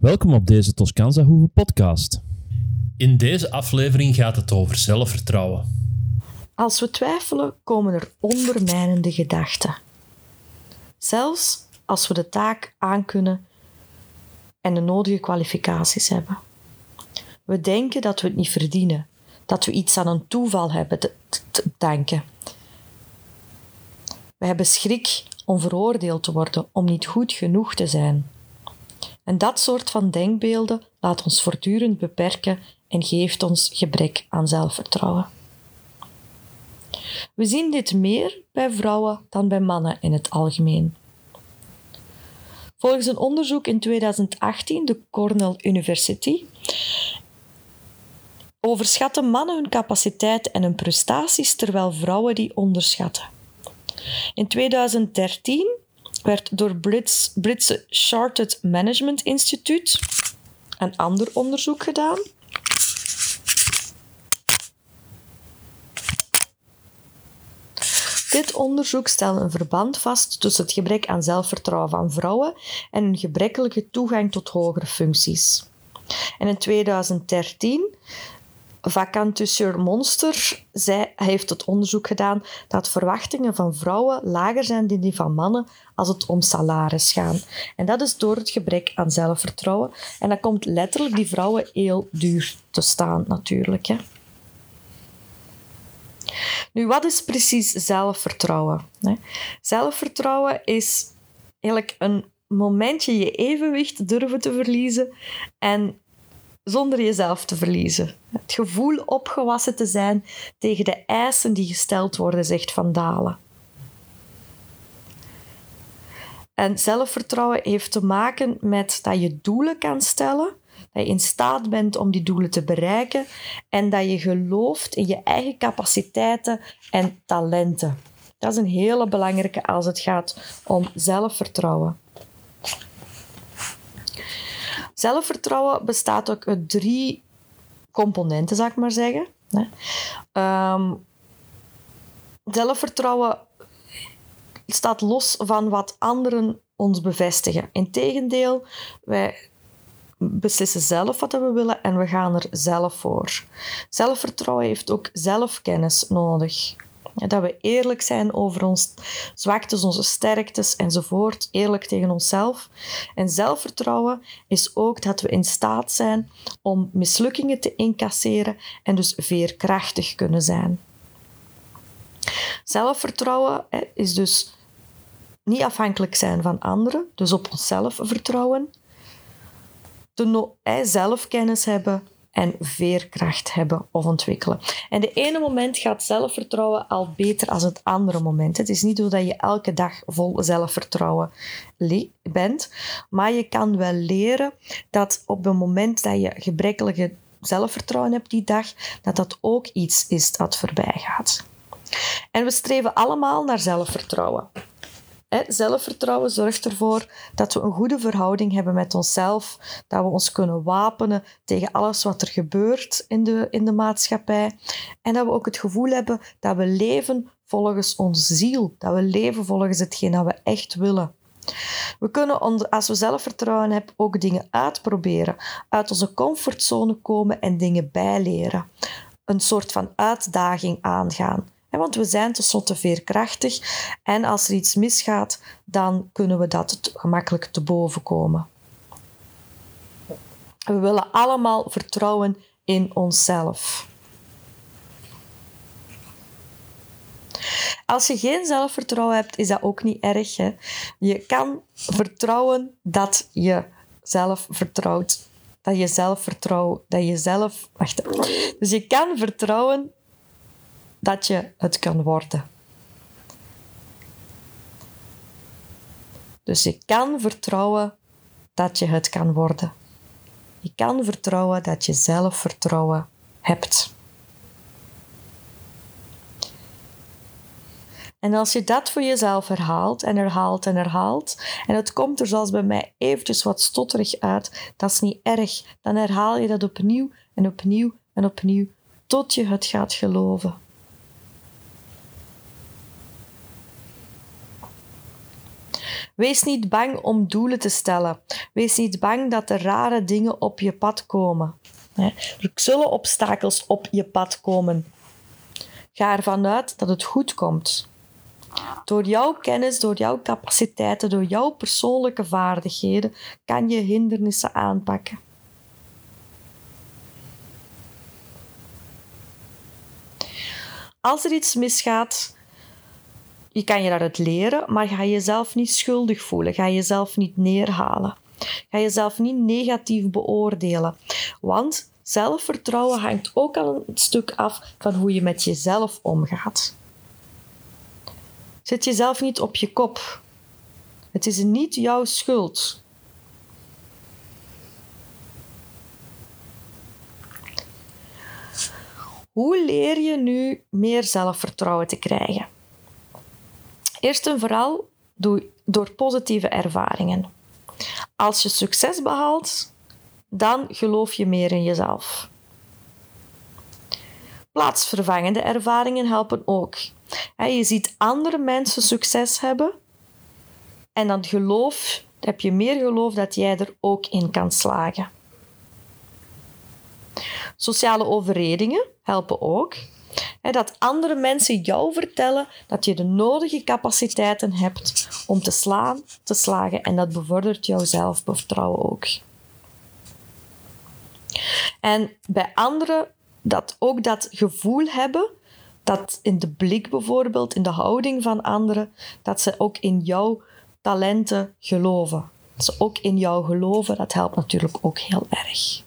Welkom op deze Toscanza Hoeve podcast. In deze aflevering gaat het over zelfvertrouwen. Als we twijfelen, komen er ondermijnende gedachten. Zelfs als we de taak aankunnen en de nodige kwalificaties hebben. We denken dat we het niet verdienen, dat we iets aan een toeval hebben te, te danken. We hebben schrik om veroordeeld te worden, om niet goed genoeg te zijn. En dat soort van denkbeelden laat ons voortdurend beperken en geeft ons gebrek aan zelfvertrouwen. We zien dit meer bij vrouwen dan bij mannen in het algemeen. Volgens een onderzoek in 2018, de Cornell University, overschatten mannen hun capaciteit en hun prestaties terwijl vrouwen die onderschatten. In 2013 werd door Brits, Britse Chartered Management Institute een ander onderzoek gedaan. Dit onderzoek stelde een verband vast tussen het gebrek aan zelfvertrouwen van vrouwen en hun gebrekkelijke toegang tot hogere functies. En in 2013 Vacantusseur Monster zij heeft het onderzoek gedaan dat verwachtingen van vrouwen lager zijn dan die van mannen als het om salaris gaat. En dat is door het gebrek aan zelfvertrouwen. En dat komt letterlijk die vrouwen heel duur te staan, natuurlijk. Hè. Nu, wat is precies zelfvertrouwen? Zelfvertrouwen is eigenlijk een momentje je evenwicht durven te verliezen en zonder jezelf te verliezen. Het gevoel opgewassen te zijn tegen de eisen die gesteld worden, zegt Van Dalen. En zelfvertrouwen heeft te maken met dat je doelen kan stellen, dat je in staat bent om die doelen te bereiken en dat je gelooft in je eigen capaciteiten en talenten. Dat is een hele belangrijke als het gaat om zelfvertrouwen. Zelfvertrouwen bestaat ook uit drie componenten, zou ik maar zeggen. Um, zelfvertrouwen staat los van wat anderen ons bevestigen. Integendeel, wij beslissen zelf wat we willen en we gaan er zelf voor. Zelfvertrouwen heeft ook zelfkennis nodig. Dat we eerlijk zijn over onze zwaktes, onze sterktes enzovoort. Eerlijk tegen onszelf. En zelfvertrouwen is ook dat we in staat zijn om mislukkingen te incasseren en dus veerkrachtig kunnen zijn. Zelfvertrouwen is dus niet afhankelijk zijn van anderen, dus op onszelf vertrouwen. De zelfkennis hebben en veerkracht hebben of ontwikkelen. En de ene moment gaat zelfvertrouwen al beter dan het andere moment. Het is niet zo dat je elke dag vol zelfvertrouwen bent, maar je kan wel leren dat op het moment dat je gebrekkelijke zelfvertrouwen hebt die dag, dat dat ook iets is dat voorbij gaat. En we streven allemaal naar zelfvertrouwen. Zelfvertrouwen zorgt ervoor dat we een goede verhouding hebben met onszelf, dat we ons kunnen wapenen tegen alles wat er gebeurt in de, in de maatschappij en dat we ook het gevoel hebben dat we leven volgens onze ziel, dat we leven volgens hetgeen dat we echt willen. We kunnen, als we zelfvertrouwen hebben, ook dingen uitproberen, uit onze comfortzone komen en dingen bijleren. Een soort van uitdaging aangaan. Want we zijn tenslotte veerkrachtig en als er iets misgaat, dan kunnen we dat gemakkelijk te boven komen. We willen allemaal vertrouwen in onszelf. Als je geen zelfvertrouwen hebt, is dat ook niet erg. Hè? Je kan vertrouwen dat je zelf vertrouwt. Dat je zelf vertrouwt. Dat je zelf... Wacht. Dus je kan vertrouwen dat je het kan worden. Dus je kan vertrouwen dat je het kan worden. Je kan vertrouwen dat je zelfvertrouwen hebt. En als je dat voor jezelf herhaalt en herhaalt en herhaalt, en het komt er zoals bij mij eventjes wat stotterig uit, dat is niet erg. Dan herhaal je dat opnieuw en opnieuw en opnieuw, tot je het gaat geloven. Wees niet bang om doelen te stellen. Wees niet bang dat er rare dingen op je pad komen. Er zullen obstakels op je pad komen. Ga ervan uit dat het goed komt. Door jouw kennis, door jouw capaciteiten, door jouw persoonlijke vaardigheden kan je hindernissen aanpakken. Als er iets misgaat, je kan je daaruit leren, maar ga jezelf niet schuldig voelen. Ga jezelf niet neerhalen. Ga jezelf niet negatief beoordelen. Want zelfvertrouwen hangt ook al een stuk af van hoe je met jezelf omgaat. Zet jezelf niet op je kop. Het is niet jouw schuld. Hoe leer je nu meer zelfvertrouwen te krijgen? Eerst en vooral door positieve ervaringen. Als je succes behaalt, dan geloof je meer in jezelf. Plaatsvervangende ervaringen helpen ook. Je ziet andere mensen succes hebben en dan geloof, heb je meer geloof dat jij er ook in kan slagen. Sociale overredingen helpen ook. Dat andere mensen jou vertellen dat je de nodige capaciteiten hebt om te slaan, te slagen en dat bevordert jouw zelfvertrouwen ook. En bij anderen dat ook dat gevoel hebben, dat in de blik bijvoorbeeld, in de houding van anderen, dat ze ook in jouw talenten geloven. Dat ze ook in jou geloven, dat helpt natuurlijk ook heel erg.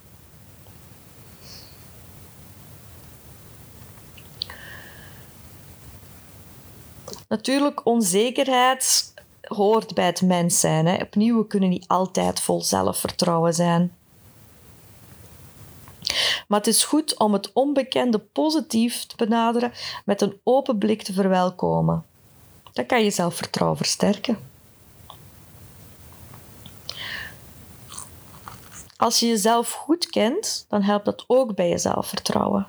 Natuurlijk, onzekerheid hoort bij het mens zijn. Hè. Opnieuw, we kunnen niet altijd vol zelfvertrouwen zijn. Maar het is goed om het onbekende positief te benaderen met een open blik te verwelkomen. Dat kan je zelfvertrouwen versterken. Als je jezelf goed kent, dan helpt dat ook bij je zelfvertrouwen.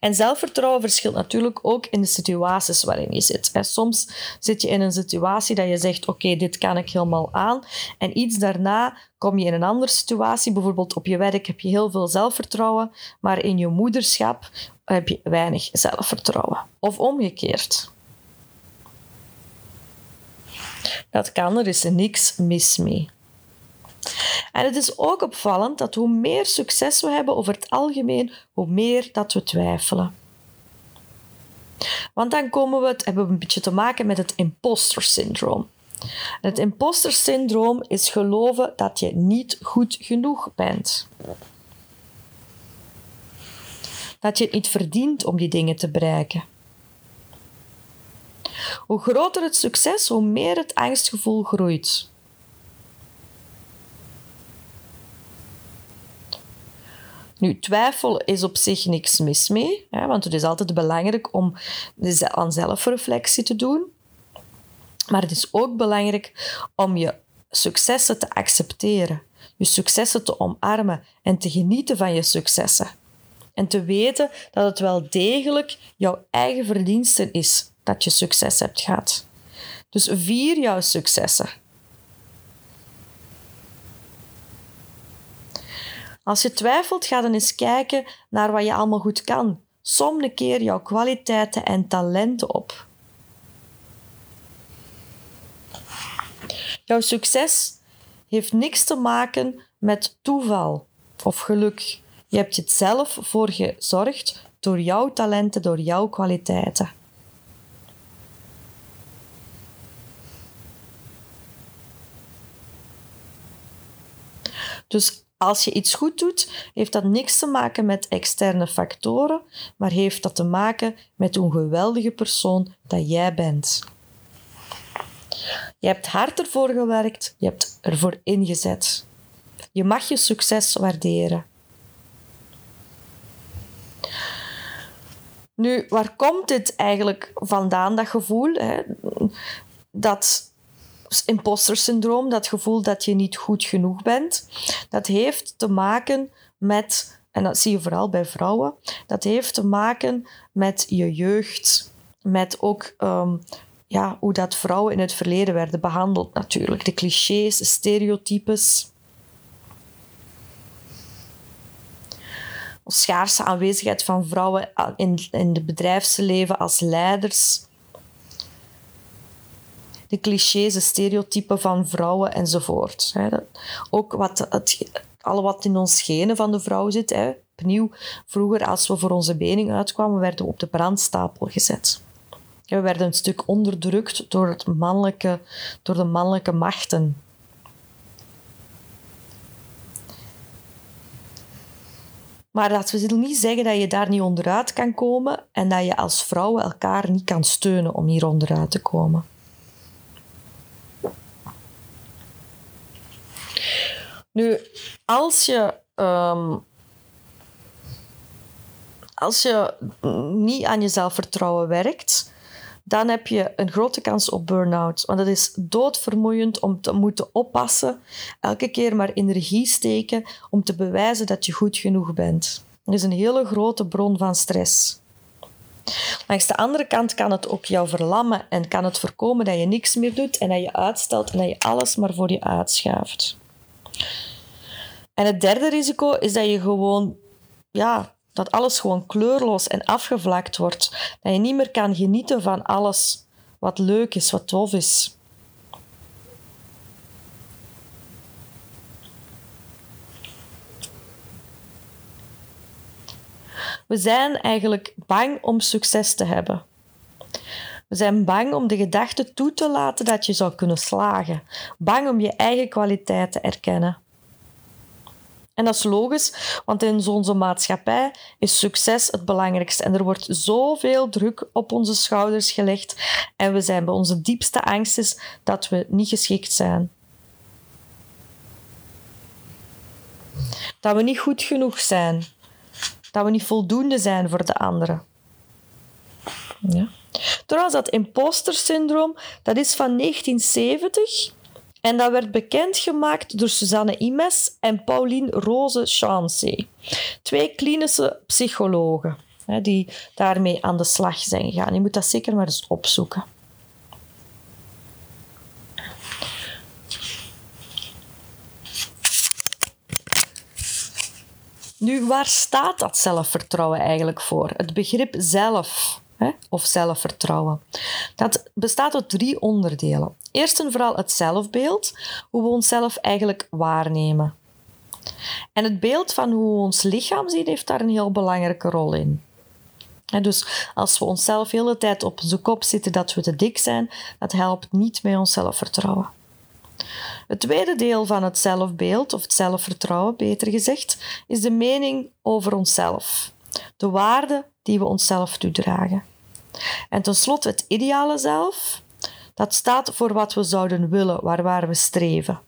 En zelfvertrouwen verschilt natuurlijk ook in de situaties waarin je zit. Soms zit je in een situatie dat je zegt: Oké, dit kan ik helemaal aan. En iets daarna kom je in een andere situatie. Bijvoorbeeld op je werk heb je heel veel zelfvertrouwen, maar in je moederschap heb je weinig zelfvertrouwen. Of omgekeerd. Dat kan, er is niks mis mee. En het is ook opvallend dat hoe meer succes we hebben over het algemeen, hoe meer dat we twijfelen. Want dan komen we het, hebben we een beetje te maken met het imposter syndroom. Het imposter syndroom is geloven dat je niet goed genoeg bent. Dat je het niet verdient om die dingen te bereiken. Hoe groter het succes, hoe meer het angstgevoel groeit. Nu, twijfel is op zich niks mis mee, hè, want het is altijd belangrijk om aan zelfreflectie te doen. Maar het is ook belangrijk om je successen te accepteren, je successen te omarmen en te genieten van je successen. En te weten dat het wel degelijk jouw eigen verdienste is dat je succes hebt gehad. Dus vier jouw successen. Als je twijfelt, ga dan eens kijken naar wat je allemaal goed kan. Som een keer jouw kwaliteiten en talenten op. Jouw succes heeft niks te maken met toeval of geluk. Je hebt het zelf voor gezorgd door jouw talenten, door jouw kwaliteiten. Dus als je iets goed doet, heeft dat niks te maken met externe factoren, maar heeft dat te maken met hoe geweldige persoon dat jij bent. Je hebt hard ervoor gewerkt, je hebt ervoor ingezet. Je mag je succes waarderen. Nu, waar komt dit eigenlijk vandaan, dat gevoel? Hè? Dat imposter syndroom, dat gevoel dat je niet goed genoeg bent, dat heeft te maken met, en dat zie je vooral bij vrouwen, dat heeft te maken met je jeugd, met ook um, ja, hoe dat vrouwen in het verleden werden behandeld natuurlijk. De clichés, de stereotypes. Schaarse aanwezigheid van vrouwen in, in het bedrijfsleven als leiders. De clichés, de stereotypen van vrouwen enzovoort. Ook wat het, alle wat in ons genen van de vrouw zit. Hè. Opnieuw, vroeger als we voor onze bening uitkwamen, werden we op de brandstapel gezet. We werden een stuk onderdrukt door, het mannelijke, door de mannelijke machten. Maar dat wil niet zeggen dat je daar niet onderuit kan komen en dat je als vrouwen elkaar niet kan steunen om hier onderuit te komen. Nu, als je, um, als je niet aan je zelfvertrouwen werkt, dan heb je een grote kans op burn-out. Want het is doodvermoeiend om te moeten oppassen, elke keer maar energie steken om te bewijzen dat je goed genoeg bent. Dat is een hele grote bron van stress. Langs de andere kant kan het ook jou verlammen en kan het voorkomen dat je niks meer doet en dat je uitstelt en dat je alles maar voor je uitschuift. En het derde risico is dat je gewoon ja, dat alles gewoon kleurloos en afgevlakt wordt. Dat je niet meer kan genieten van alles wat leuk is, wat tof is. We zijn eigenlijk bang om succes te hebben. We zijn bang om de gedachte toe te laten dat je zou kunnen slagen. Bang om je eigen kwaliteit te erkennen. En dat is logisch, want in onze maatschappij is succes het belangrijkste. En er wordt zoveel druk op onze schouders gelegd. En we zijn bij onze diepste angst dat we niet geschikt zijn. Dat we niet goed genoeg zijn. Dat we niet voldoende zijn voor de anderen. Ja. Trouwens, dat imposter syndroom, dat is van 1970 en dat werd bekendgemaakt door Suzanne Imes en Pauline Rose Chancey. Twee klinische psychologen hè, die daarmee aan de slag zijn gegaan. Je moet dat zeker maar eens opzoeken. Nu, waar staat dat zelfvertrouwen eigenlijk voor? Het begrip zelf of zelfvertrouwen. Dat bestaat uit drie onderdelen. Eerst en vooral het zelfbeeld, hoe we onszelf eigenlijk waarnemen. En het beeld van hoe we ons lichaam zien, heeft daar een heel belangrijke rol in. dus als we onszelf de hele tijd op onze kop zitten dat we te dik zijn, dat helpt niet met ons zelfvertrouwen. Het tweede deel van het zelfbeeld, of het zelfvertrouwen beter gezegd, is de mening over onszelf. De waarde die we onszelf toedragen. En tenslotte het ideale zelf, dat staat voor wat we zouden willen, waar, waar we streven.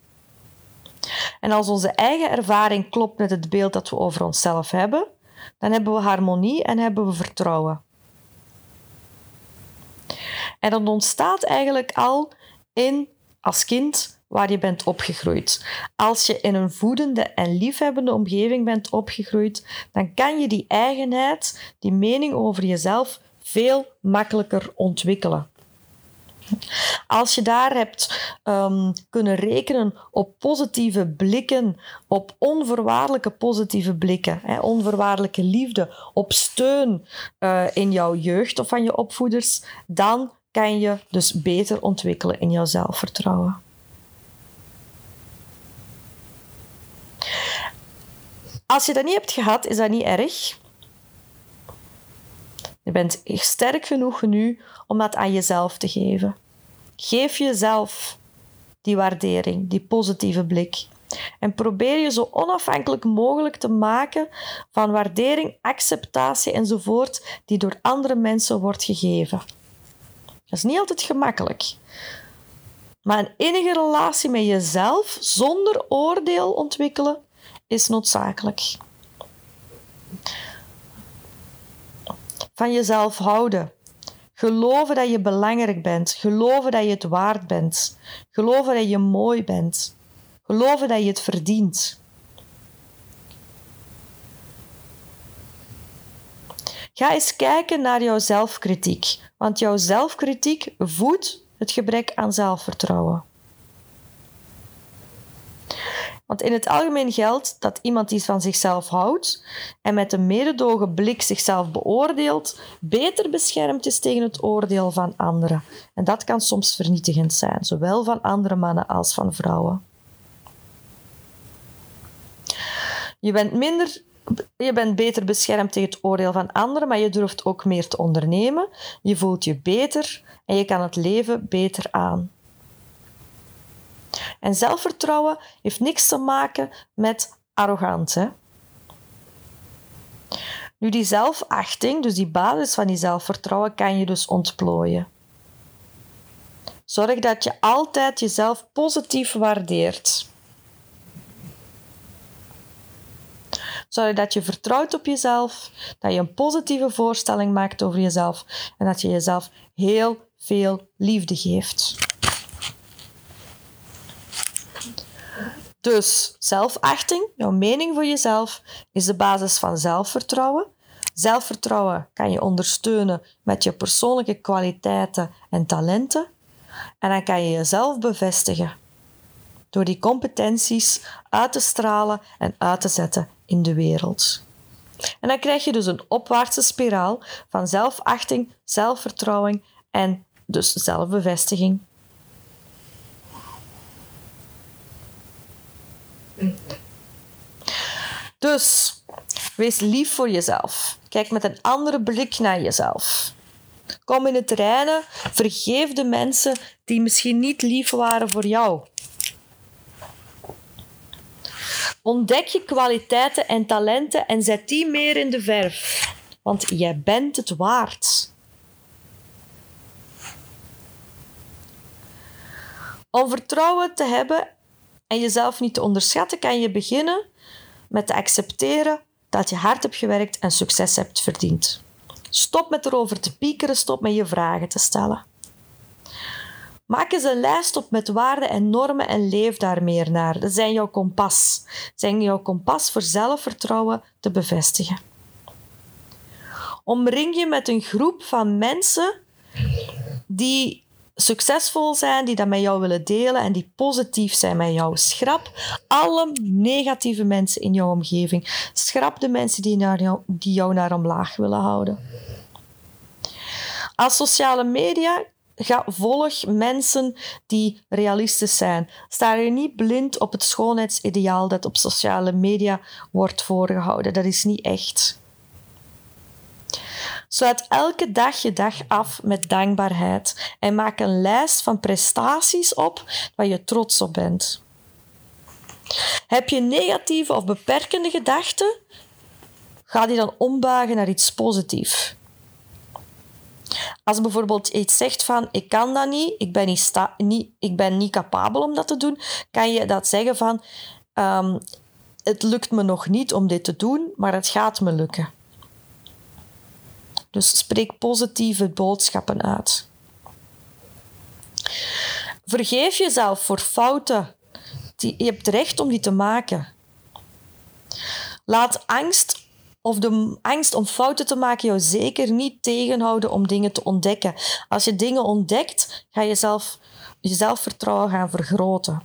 En als onze eigen ervaring klopt met het beeld dat we over onszelf hebben, dan hebben we harmonie en hebben we vertrouwen. En dat ontstaat eigenlijk al in als kind waar je bent opgegroeid. Als je in een voedende en liefhebbende omgeving bent opgegroeid, dan kan je die eigenheid, die mening over jezelf, veel makkelijker ontwikkelen. Als je daar hebt um, kunnen rekenen op positieve blikken, op onvoorwaardelijke positieve blikken, hè, onvoorwaardelijke liefde, op steun uh, in jouw jeugd of van je opvoeders, dan kan je dus beter ontwikkelen in jouw zelfvertrouwen. Als je dat niet hebt gehad, is dat niet erg. Je bent sterk genoeg nu om dat aan jezelf te geven. Geef jezelf die waardering, die positieve blik. En probeer je zo onafhankelijk mogelijk te maken van waardering, acceptatie enzovoort die door andere mensen wordt gegeven. Dat is niet altijd gemakkelijk. Maar een enige relatie met jezelf zonder oordeel ontwikkelen is noodzakelijk. Van jezelf houden. Geloven dat je belangrijk bent. Geloven dat je het waard bent. Geloven dat je mooi bent. Geloven dat je het verdient. Ga eens kijken naar jouw zelfkritiek, want jouw zelfkritiek voedt het gebrek aan zelfvertrouwen. Want in het algemeen geldt dat iemand die van zichzelf houdt en met een mededogen blik zichzelf beoordeelt, beter beschermd is tegen het oordeel van anderen. En dat kan soms vernietigend zijn, zowel van andere mannen als van vrouwen. Je bent, minder, je bent beter beschermd tegen het oordeel van anderen, maar je durft ook meer te ondernemen. Je voelt je beter en je kan het leven beter aan. En zelfvertrouwen heeft niks te maken met arrogant. Hè? Nu, die zelfachting, dus die basis van die zelfvertrouwen, kan je dus ontplooien. Zorg dat je altijd jezelf positief waardeert. Zorg dat je vertrouwt op jezelf, dat je een positieve voorstelling maakt over jezelf en dat je jezelf heel veel liefde geeft. Dus zelfachting, jouw mening voor jezelf, is de basis van zelfvertrouwen. Zelfvertrouwen kan je ondersteunen met je persoonlijke kwaliteiten en talenten. En dan kan je jezelf bevestigen door die competenties uit te stralen en uit te zetten in de wereld. En dan krijg je dus een opwaartse spiraal van zelfachting, zelfvertrouwen en dus zelfbevestiging. Dus wees lief voor jezelf. Kijk met een andere blik naar jezelf. Kom in het reinen. Vergeef de mensen die misschien niet lief waren voor jou. Ontdek je kwaliteiten en talenten en zet die meer in de verf. Want jij bent het waard. Om vertrouwen te hebben en jezelf niet te onderschatten, kan je beginnen met te accepteren dat je hard hebt gewerkt en succes hebt verdiend. Stop met erover te piekeren, stop met je vragen te stellen. Maak eens een lijst op met waarden en normen en leef daar meer naar. Dat zijn jouw kompas. Zijn jouw kompas voor zelfvertrouwen te bevestigen. Omring je met een groep van mensen die succesvol zijn, die dat met jou willen delen en die positief zijn met jou. Schrap alle negatieve mensen in jouw omgeving. Schrap de mensen die, naar jou, die jou naar omlaag willen houden. Als sociale media ga, volg mensen die realistisch zijn. Sta je niet blind op het schoonheidsideaal dat op sociale media wordt voorgehouden. Dat is niet echt. Sluit elke dag je dag af met dankbaarheid en maak een lijst van prestaties op waar je trots op bent. Heb je negatieve of beperkende gedachten? Ga die dan ombuigen naar iets positiefs. Als bijvoorbeeld iets zegt van ik kan dat niet, ik ben niet, sta niet, ik ben niet capabel om dat te doen, kan je dat zeggen van um, het lukt me nog niet om dit te doen, maar het gaat me lukken. Dus spreek positieve boodschappen uit. Vergeef jezelf voor fouten. Je hebt recht om die te maken. Laat angst of de angst om fouten te maken jou zeker niet tegenhouden om dingen te ontdekken. Als je dingen ontdekt, ga je zelf, je zelfvertrouwen gaan vergroten.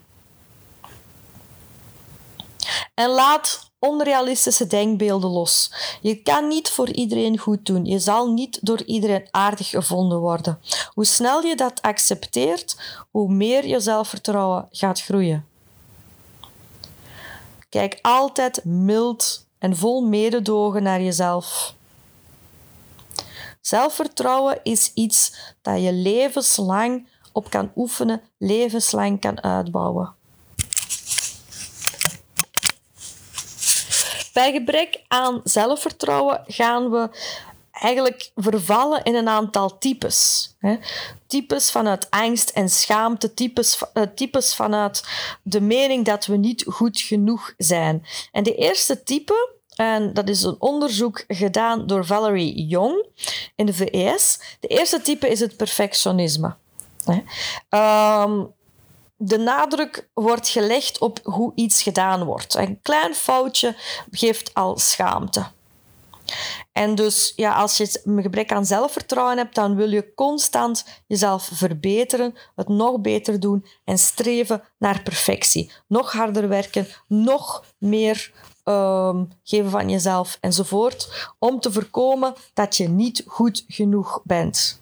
En laat onrealistische denkbeelden los. Je kan niet voor iedereen goed doen. Je zal niet door iedereen aardig gevonden worden. Hoe snel je dat accepteert, hoe meer je zelfvertrouwen gaat groeien. Kijk altijd mild en vol mededogen naar jezelf. Zelfvertrouwen is iets dat je levenslang op kan oefenen, levenslang kan uitbouwen. Bij gebrek aan zelfvertrouwen gaan we eigenlijk vervallen in een aantal types. Types vanuit angst en schaamte, types, uh, types vanuit de mening dat we niet goed genoeg zijn. En de eerste type, en dat is een onderzoek gedaan door Valerie Young in de VS. De eerste type is het perfectionisme. Um, de nadruk wordt gelegd op hoe iets gedaan wordt. Een klein foutje geeft al schaamte. En dus ja, als je een gebrek aan zelfvertrouwen hebt, dan wil je constant jezelf verbeteren, het nog beter doen en streven naar perfectie. Nog harder werken, nog meer ehm, geven van jezelf enzovoort, om te voorkomen dat je niet goed genoeg bent.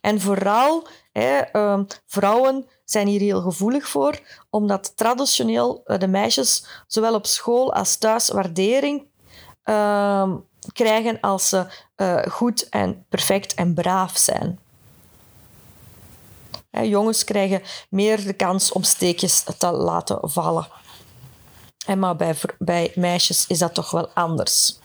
En vooral hè, ehm, vrouwen zijn hier heel gevoelig voor, omdat traditioneel eh, de meisjes zowel op school als thuis waardering ehm, krijgen als ze uh, goed en perfect en braaf zijn. Jongens krijgen meer de kans om steekjes te laten vallen. En maar bij, bij meisjes is dat toch wel anders.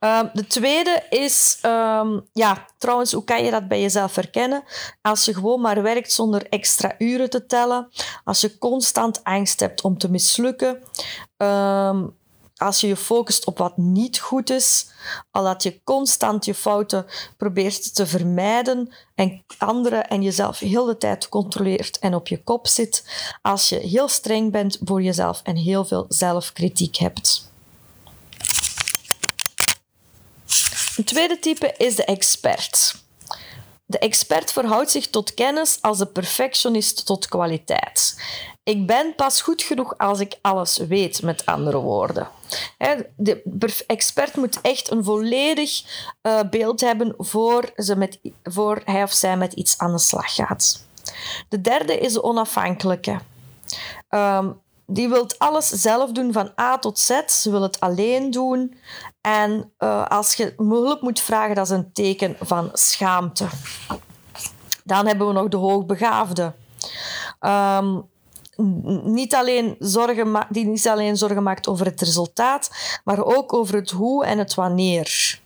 Um, de tweede is, um, ja, trouwens, hoe kan je dat bij jezelf herkennen? Als je gewoon maar werkt zonder extra uren te tellen, als je constant angst hebt om te mislukken, um, als je je focust op wat niet goed is, al dat je constant je fouten probeert te vermijden en anderen en jezelf heel de tijd controleert en op je kop zit, als je heel streng bent voor jezelf en heel veel zelfkritiek hebt. Een tweede type is de expert. De expert verhoudt zich tot kennis als de perfectionist tot kwaliteit. Ik ben pas goed genoeg als ik alles weet, met andere woorden. De expert moet echt een volledig eh, beeld hebben voor, ze met, voor hij of zij met iets aan de slag gaat. De derde is de onafhankelijke. Ehm, die wil alles zelf doen van A tot Z. Ze wil het alleen doen. En uh, als je hulp moet vragen, dat is een teken van schaamte. Dan hebben we nog de hoogbegaafde. Um, niet alleen zorgen die niet alleen zorgen maakt over het resultaat, maar ook over het hoe en het wanneer.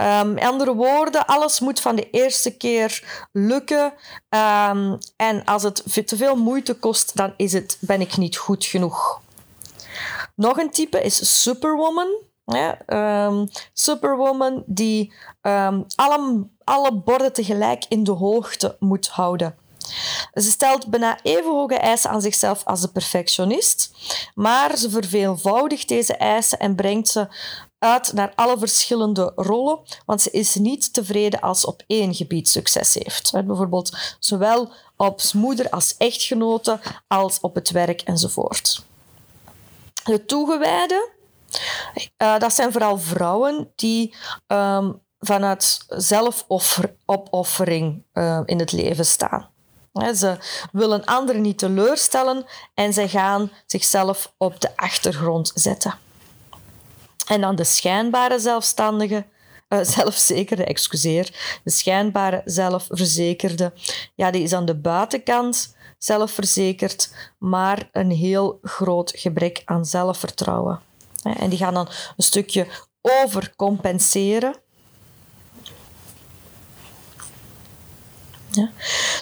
Um, andere woorden, alles moet van de eerste keer lukken. Um, en als het te veel moeite kost, dan is het, ben ik niet goed genoeg. Nog een type is Superwoman. Um, Superwoman die alle, alle borden tegelijk in de hoogte moet houden. Ze stelt bijna even hoge eisen aan zichzelf als de perfectionist, maar ze verveelvoudigt deze eisen en brengt ze uit naar alle verschillende rollen, want ze is niet tevreden als op één gebied succes heeft. Bijvoorbeeld zowel als moeder als echtgenote, als op het werk enzovoort. De toegewijden, uh, dat zijn vooral vrouwen die um, vanuit zelfopoffering uh, in het leven staan. Ze willen anderen niet teleurstellen en ze gaan zichzelf op de achtergrond zetten. En dan de schijnbare zelfstandige, uh, zelfzekerde, excuseer, de schijnbare zelfverzekerde, ja, die is aan de buitenkant zelfverzekerd, maar een heel groot gebrek aan zelfvertrouwen. En die gaan dan een stukje overcompenseren. Ja.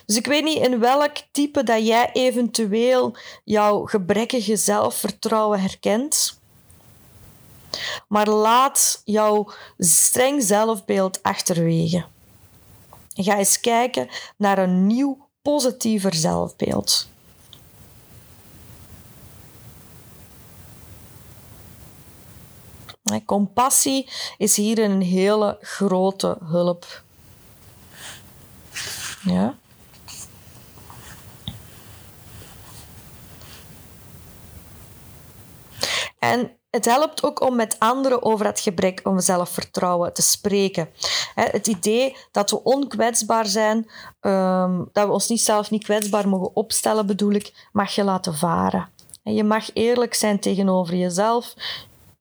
Dus ik weet niet in welk type dat jij eventueel jouw gebrekkige zelfvertrouwen herkent. Maar laat jouw streng zelfbeeld achterwege. Ga eens kijken naar een nieuw, positiever zelfbeeld. Compassie is hier een hele grote hulp. Ja? En het helpt ook om met anderen over het gebrek aan zelfvertrouwen te spreken. Het idee dat we onkwetsbaar zijn, ehm, dat we ons niet zelf niet kwetsbaar mogen opstellen, bedoel ik, mag je laten varen. Je mag eerlijk zijn tegenover jezelf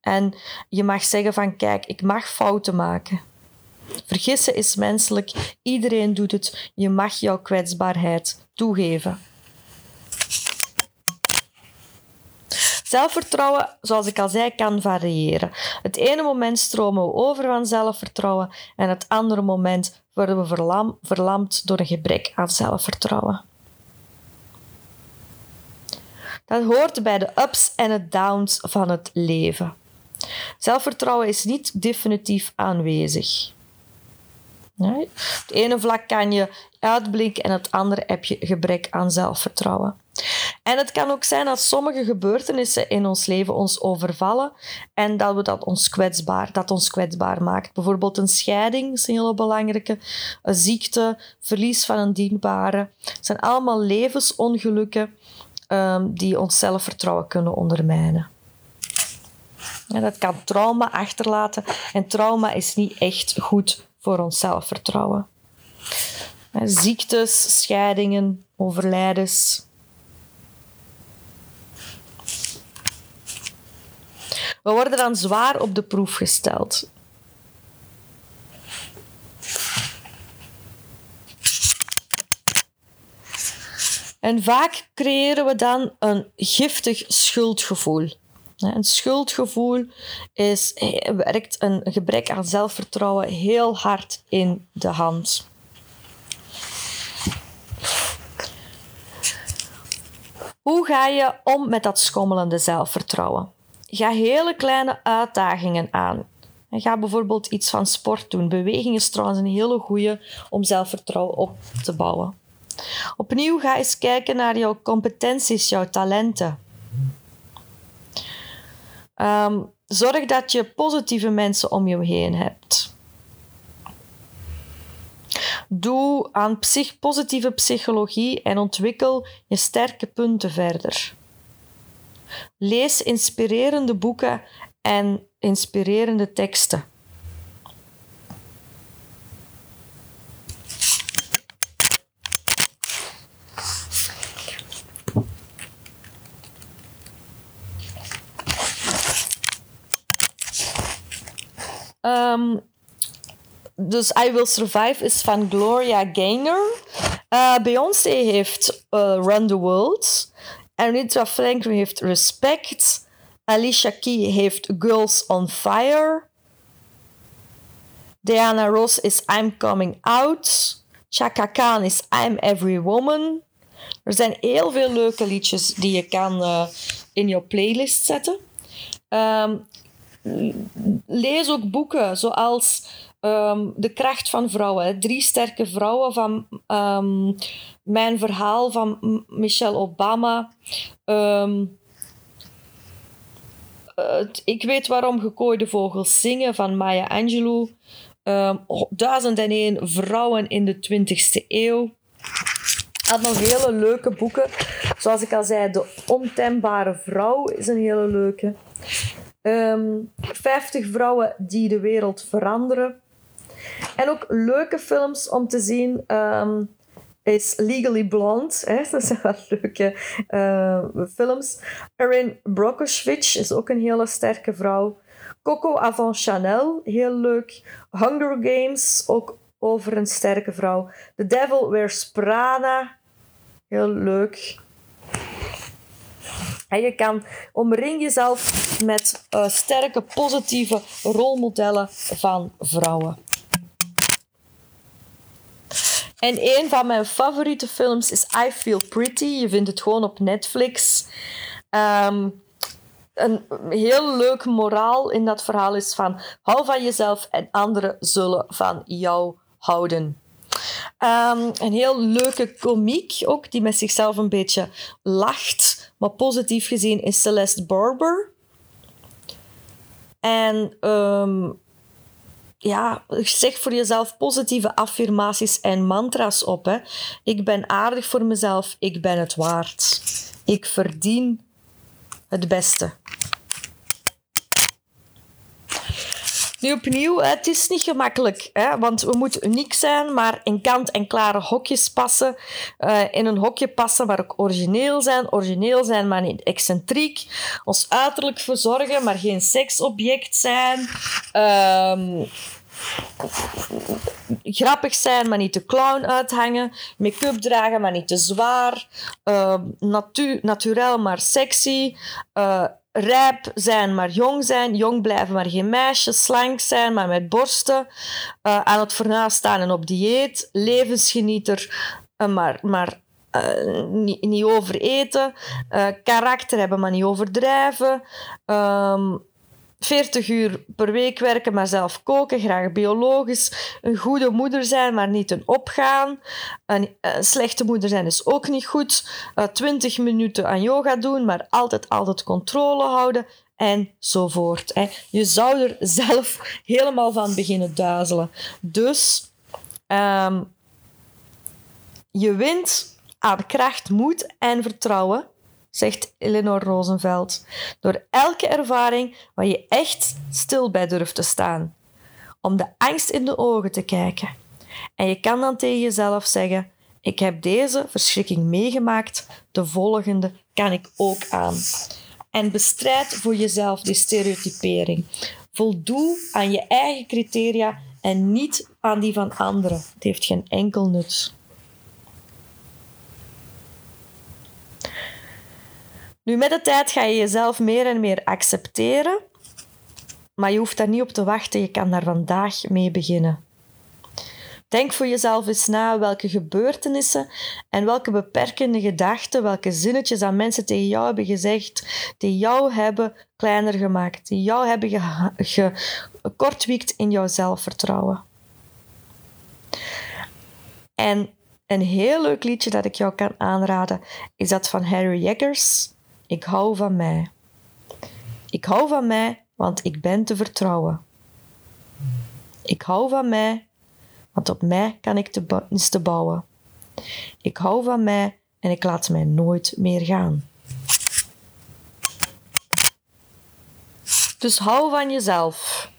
en je mag zeggen van kijk, ik mag fouten maken. Vergissen is menselijk, iedereen doet het. Je mag jouw kwetsbaarheid toegeven. Zelfvertrouwen, zoals ik al zei, kan variëren. Het ene moment stromen we over van zelfvertrouwen en het andere moment worden we verlam, verlamd door een gebrek aan zelfvertrouwen. Dat hoort bij de ups en de downs van het leven. Zelfvertrouwen is niet definitief aanwezig. Het ene vlak kan je uitblinken en het andere heb je gebrek aan zelfvertrouwen. En het kan ook zijn dat sommige gebeurtenissen in ons leven ons overvallen en dat we dat ons kwetsbaar, dat ons kwetsbaar maakt. Bijvoorbeeld een scheiding is een hele belangrijke, een ziekte, verlies van een dienbare. Het zijn allemaal levensongelukken um, die ons zelfvertrouwen kunnen ondermijnen. Ja, dat kan trauma achterlaten en trauma is niet echt goed voor ons zelfvertrouwen. Ziektes, scheidingen, overlijdens. We worden dan zwaar op de proef gesteld. En vaak creëren we dan een giftig schuldgevoel. Een schuldgevoel is, werkt een gebrek aan zelfvertrouwen heel hard in de hand. Hoe ga je om met dat schommelende zelfvertrouwen? Ga hele kleine uitdagingen aan. ga bijvoorbeeld iets van sport doen. Beweging is trouwens een hele goede om zelfvertrouwen op te bouwen. Opnieuw ga eens kijken naar jouw competenties, jouw talenten. Ehm, zorg dat je positieve mensen om je heen hebt. Doe aan positieve psychologie en ontwikkel je sterke punten verder. Lees inspirerende boeken en inspirerende teksten. Um, dus I Will Survive is van Gloria Gaynor. Uh, Beyoncé heeft uh, Run the World. Anita Franklin heeft Respect. Alicia Key heeft Girls on Fire. Diana Ross is I'm Coming Out. Chaka Khan is I'm Every Woman. Er zijn heel veel leuke liedjes die je kan uh, in je playlist zetten. Um, lees ook boeken zoals um, De kracht van vrouwen. Drie sterke vrouwen van um, Mijn verhaal van Michelle Obama. Um, ik weet waarom gekooide vogels zingen van Maya Angelou. Duizend en één vrouwen in de 20e eeuw. Had nog hele leuke boeken. Zoals ik al zei, De Ontembare Vrouw is een hele leuke. Um, 50 vrouwen die de wereld veranderen. En ook leuke films om te zien um, is Legally Blonde. Hè? Dat zijn wel leuke uh, films. Erin Brockovich is ook een hele sterke vrouw. Coco Avant Chanel, heel leuk. Hunger Games, ook over een sterke vrouw. The Devil Wears Prada, heel leuk. En je kan omring jezelf met uh, sterke, positieve rolmodellen van vrouwen. En een van mijn favoriete films is I Feel Pretty. Je vindt het gewoon op Netflix. Um, een heel leuk moraal in dat verhaal is van hou van jezelf en anderen zullen van jou houden. Um, een heel leuke komiek ook, die met zichzelf een beetje lacht, maar positief gezien is Celeste Barber. En um, ja, zeg voor jezelf positieve affirmaties en mantra's op. Hè. Ik ben aardig voor mezelf, ik ben het waard. Ik verdien het beste. Nu opnieuw, het is niet gemakkelijk, hè, want we moeten uniek zijn, maar in kant-en-klare hokjes passen. Uh, in een hokje passen waar ook origineel zijn, origineel zijn, maar niet excentriek. Ons uiterlijk verzorgen, maar geen seksobject zijn. Um, grappig zijn, maar niet te clown uithangen. Make-up dragen, maar niet te zwaar. Uh, natu naturel, maar sexy. Uh, rijp zijn, maar jong zijn. Jong blijven, maar geen meisje. Slank zijn, maar met borsten. Uh, aan het fornuis staan en op dieet. Levensgenieter, uh, maar, maar uh, niet, niet overeten. karakter hebben, maar niet overdrijven. Um, 40 uur per week werken, maar zelf koken, graag biologisch. Een goede moeder zijn, maar niet een opgaan. Een, slechte moeder zijn is ook niet goed. Uh, 20 minuten aan yoga doen, maar altijd, altijd controle houden. Enzovoort. Hè. Je zou er zelf helemaal van beginnen duizelen. Dus um, je wint aan kracht, moed en vertrouwen zegt Eleanor Rosenveld. Door elke ervaring waar je echt stil bij durft te staan. Om de angst in de ogen te kijken. En je kan dan tegen jezelf zeggen: Ik heb deze verschrikking meegemaakt, de volgende kan ik ook aan. En bestrijd voor jezelf die stereotypering. Voldoe aan je eigen criteria en niet aan die van anderen. Het heeft geen enkel nut. Nu, met de tijd ga je jezelf meer en meer accepteren, maar je hoeft daar niet op te wachten. Je kan daar vandaag mee beginnen. Denk voor jezelf eens na welke gebeurtenissen en welke beperkende gedachten, welke zinnetjes aan mensen tegen jou hebben gezegd, die jou hebben kleiner gemaakt, die jou hebben gekortwiekt in jouw zelfvertrouwen. En een heel leuk liedje dat ik jou kan aanraden is dat van Harry Jeggers. Ik hou van mij. Ik hou van mij, want ik ben te vertrouwen. Ik hou van mij, want op mij kan ik is te bouwen. Ik hou van mij en ik laat mij nooit meer gaan. Dus hou van jezelf.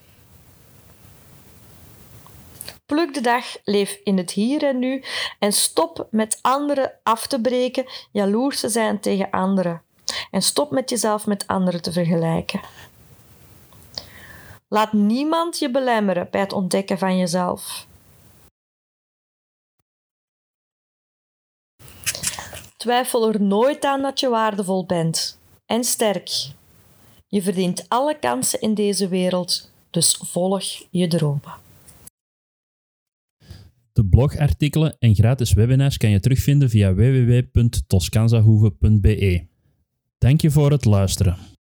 Pluk de dag, leef in het hier en nu en stop met anderen af te breken, jaloers te zijn tegen anderen. En stop met jezelf met anderen te vergelijken. Laat niemand je belemmeren bij het ontdekken van jezelf. Twijfel er nooit aan dat je waardevol bent en sterk. Je verdient alle kansen in deze wereld, dus volg je dromen. De blogartikelen en gratis webinars kan je terugvinden via www.toscanzahoeve.be. Dank je voor het luisteren.